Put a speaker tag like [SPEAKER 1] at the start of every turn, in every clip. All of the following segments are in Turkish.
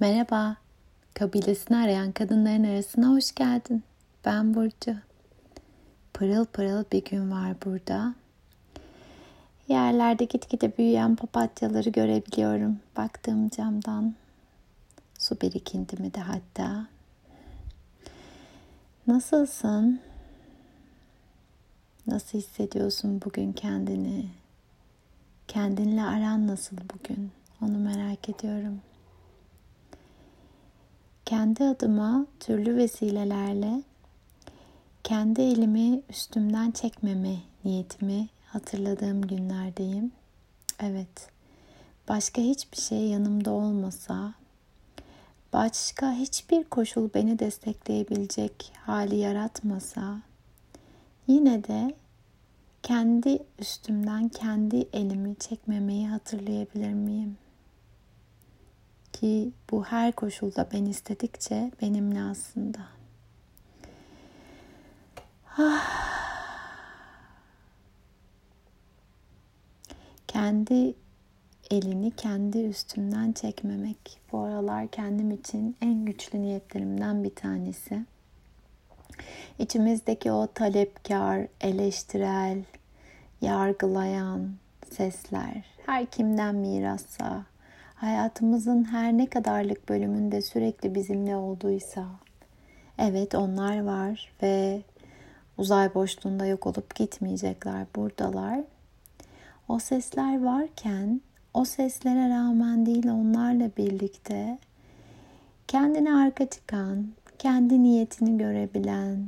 [SPEAKER 1] Merhaba, kabilesini arayan kadınların arasına hoş geldin. Ben Burcu. Pırıl pırıl bir gün var burada. Yerlerde gitgide büyüyen papatyaları görebiliyorum baktığım camdan. Su birikintimi de hatta. Nasılsın? Nasıl hissediyorsun bugün kendini? Kendinle aran nasıl bugün? Onu merak ediyorum kendi adıma türlü vesilelerle kendi elimi üstümden çekmeme niyetimi hatırladığım günlerdeyim. Evet. Başka hiçbir şey yanımda olmasa, başka hiçbir koşul beni destekleyebilecek hali yaratmasa, yine de kendi üstümden kendi elimi çekmemeyi hatırlayabilir miyim? Ki bu her koşulda ben istedikçe benimle aslında. Ah. Kendi elini kendi üstümden çekmemek bu aralar kendim için en güçlü niyetlerimden bir tanesi. İçimizdeki o talepkar, eleştirel, yargılayan sesler her kimden mirassa hayatımızın her ne kadarlık bölümünde sürekli bizimle olduysa evet onlar var ve uzay boşluğunda yok olup gitmeyecekler buradalar. O sesler varken o seslere rağmen değil onlarla birlikte kendine arka çıkan, kendi niyetini görebilen,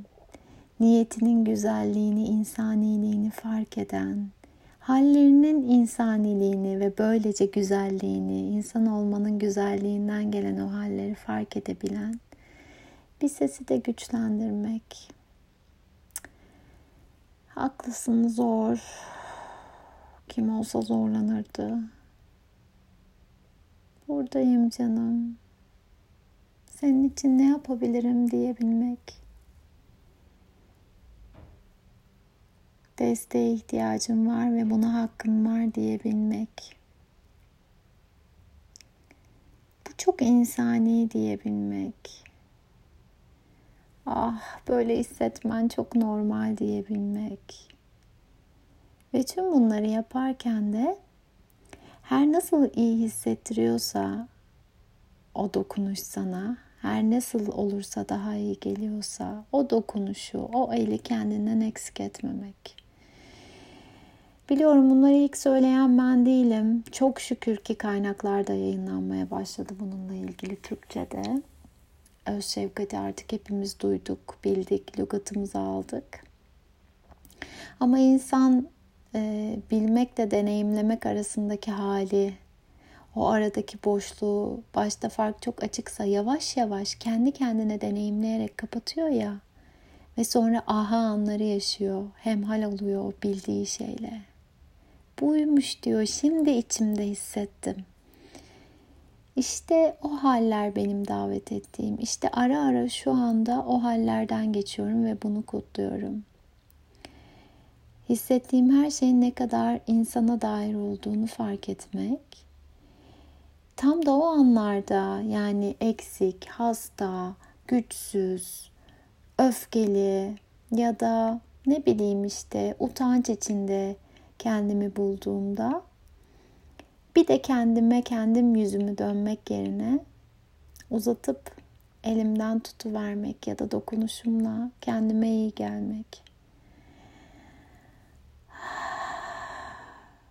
[SPEAKER 1] niyetinin güzelliğini, insaniliğini fark eden, hallerinin insaniliğini ve böylece güzelliğini, insan olmanın güzelliğinden gelen o halleri fark edebilen bir sesi de güçlendirmek. Haklısın zor. Kim olsa zorlanırdı. Buradayım canım. Senin için ne yapabilirim diyebilmek. Desteğe ihtiyacım var ve buna hakkım var diyebilmek. Bu çok insani diyebilmek. Ah böyle hissetmen çok normal diyebilmek. Ve tüm bunları yaparken de her nasıl iyi hissettiriyorsa o dokunuş sana, her nasıl olursa daha iyi geliyorsa o dokunuşu, o eli kendinden eksik etmemek. Biliyorum bunları ilk söyleyen ben değilim. Çok şükür ki kaynaklarda yayınlanmaya başladı bununla ilgili Türkçe'de. Öz şefkati artık hepimiz duyduk, bildik, lügatımızı aldık. Ama insan e, bilmekle deneyimlemek arasındaki hali, o aradaki boşluğu başta fark çok açıksa yavaş yavaş kendi kendine deneyimleyerek kapatıyor ya ve sonra aha anları yaşıyor, hemhal oluyor o bildiği şeyle buymuş diyor. Şimdi içimde hissettim. İşte o haller benim davet ettiğim. İşte ara ara şu anda o hallerden geçiyorum ve bunu kutluyorum. Hissettiğim her şeyin ne kadar insana dair olduğunu fark etmek. Tam da o anlarda yani eksik, hasta, güçsüz, öfkeli ya da ne bileyim işte utanç içinde kendimi bulduğumda bir de kendime kendim yüzümü dönmek yerine uzatıp elimden tutuvermek ya da dokunuşumla kendime iyi gelmek.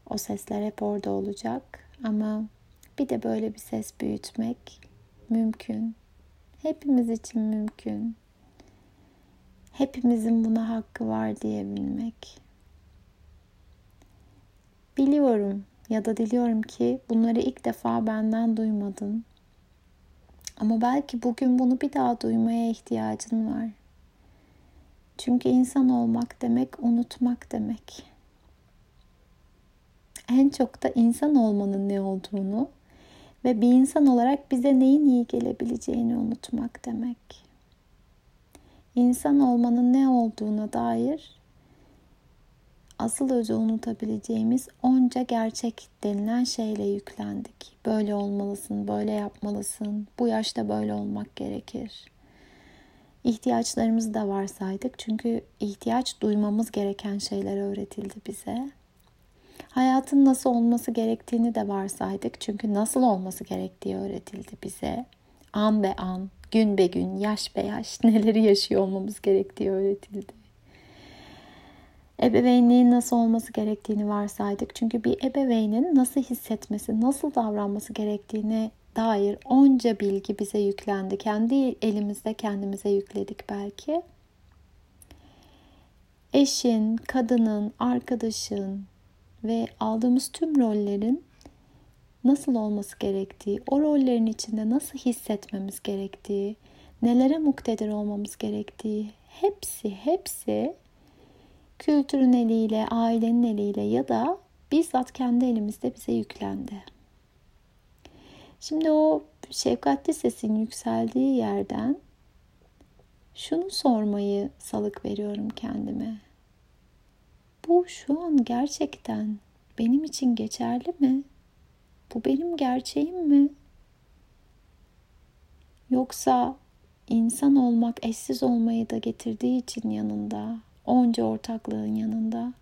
[SPEAKER 1] O sesler hep orada olacak ama bir de böyle bir ses büyütmek mümkün. Hepimiz için mümkün. Hepimizin buna hakkı var diyebilmek. Biliyorum ya da diliyorum ki bunları ilk defa benden duymadın. Ama belki bugün bunu bir daha duymaya ihtiyacın var. Çünkü insan olmak demek unutmak demek. En çok da insan olmanın ne olduğunu ve bir insan olarak bize neyin iyi gelebileceğini unutmak demek. İnsan olmanın ne olduğuna dair asıl özü unutabileceğimiz onca gerçek denilen şeyle yüklendik. Böyle olmalısın, böyle yapmalısın, bu yaşta böyle olmak gerekir. İhtiyaçlarımızı da varsaydık çünkü ihtiyaç duymamız gereken şeyler öğretildi bize. Hayatın nasıl olması gerektiğini de varsaydık çünkü nasıl olması gerektiği öğretildi bize. An be an, gün be gün, yaş be yaş neleri yaşıyor olmamız gerektiği öğretildi. Ebeveynliğin nasıl olması gerektiğini varsaydık. Çünkü bir ebeveynin nasıl hissetmesi, nasıl davranması gerektiğine dair onca bilgi bize yüklendi. Kendi elimizde kendimize yükledik belki. Eşin, kadının, arkadaşın ve aldığımız tüm rollerin nasıl olması gerektiği, o rollerin içinde nasıl hissetmemiz gerektiği, nelere muktedir olmamız gerektiği hepsi hepsi kültürün eliyle, ailenin eliyle ya da bizzat kendi elimizde bize yüklendi. Şimdi o şefkatli sesin yükseldiği yerden şunu sormayı salık veriyorum kendime. Bu şu an gerçekten benim için geçerli mi? Bu benim gerçeğim mi? Yoksa insan olmak eşsiz olmayı da getirdiği için yanında, onca ortaklığın yanında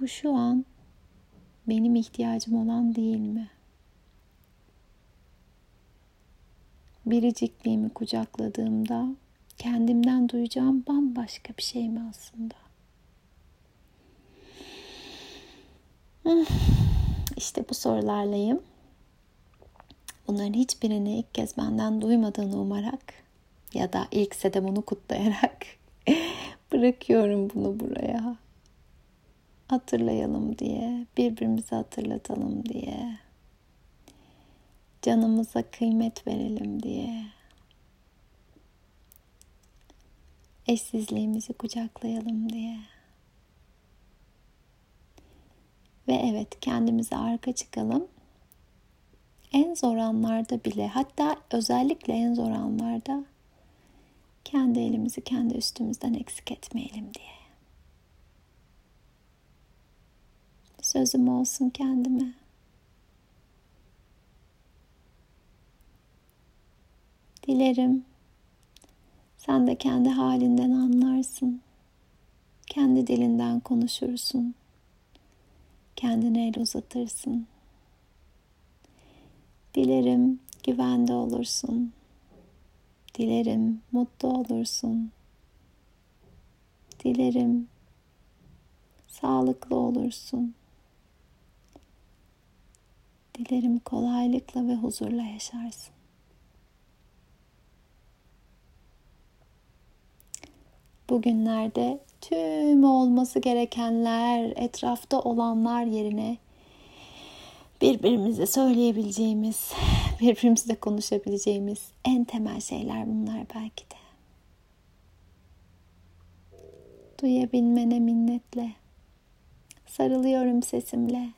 [SPEAKER 1] bu şu an benim ihtiyacım olan değil mi? Biricikliğimi kucakladığımda kendimden duyacağım bambaşka bir şey mi aslında? İşte bu sorularlayım. Bunların hiçbirini ilk kez benden duymadığını umarak ya da ilkse de bunu kutlayarak bırakıyorum bunu buraya. Hatırlayalım diye, birbirimize hatırlatalım diye. Canımıza kıymet verelim diye. Eşsizliğimizi kucaklayalım diye. Ve evet kendimize arka çıkalım. En zor anlarda bile hatta özellikle en zor anlarda kendi elimizi kendi üstümüzden eksik etmeyelim diye. Sözüm olsun kendime. Dilerim sen de kendi halinden anlarsın. Kendi dilinden konuşursun kendine el uzatırsın. Dilerim güvende olursun. Dilerim mutlu olursun. Dilerim sağlıklı olursun. Dilerim kolaylıkla ve huzurla yaşarsın. Bugünlerde tüm olması gerekenler, etrafta olanlar yerine birbirimize söyleyebileceğimiz, birbirimizle konuşabileceğimiz en temel şeyler bunlar belki de. Duyabilmene minnetle. Sarılıyorum sesimle.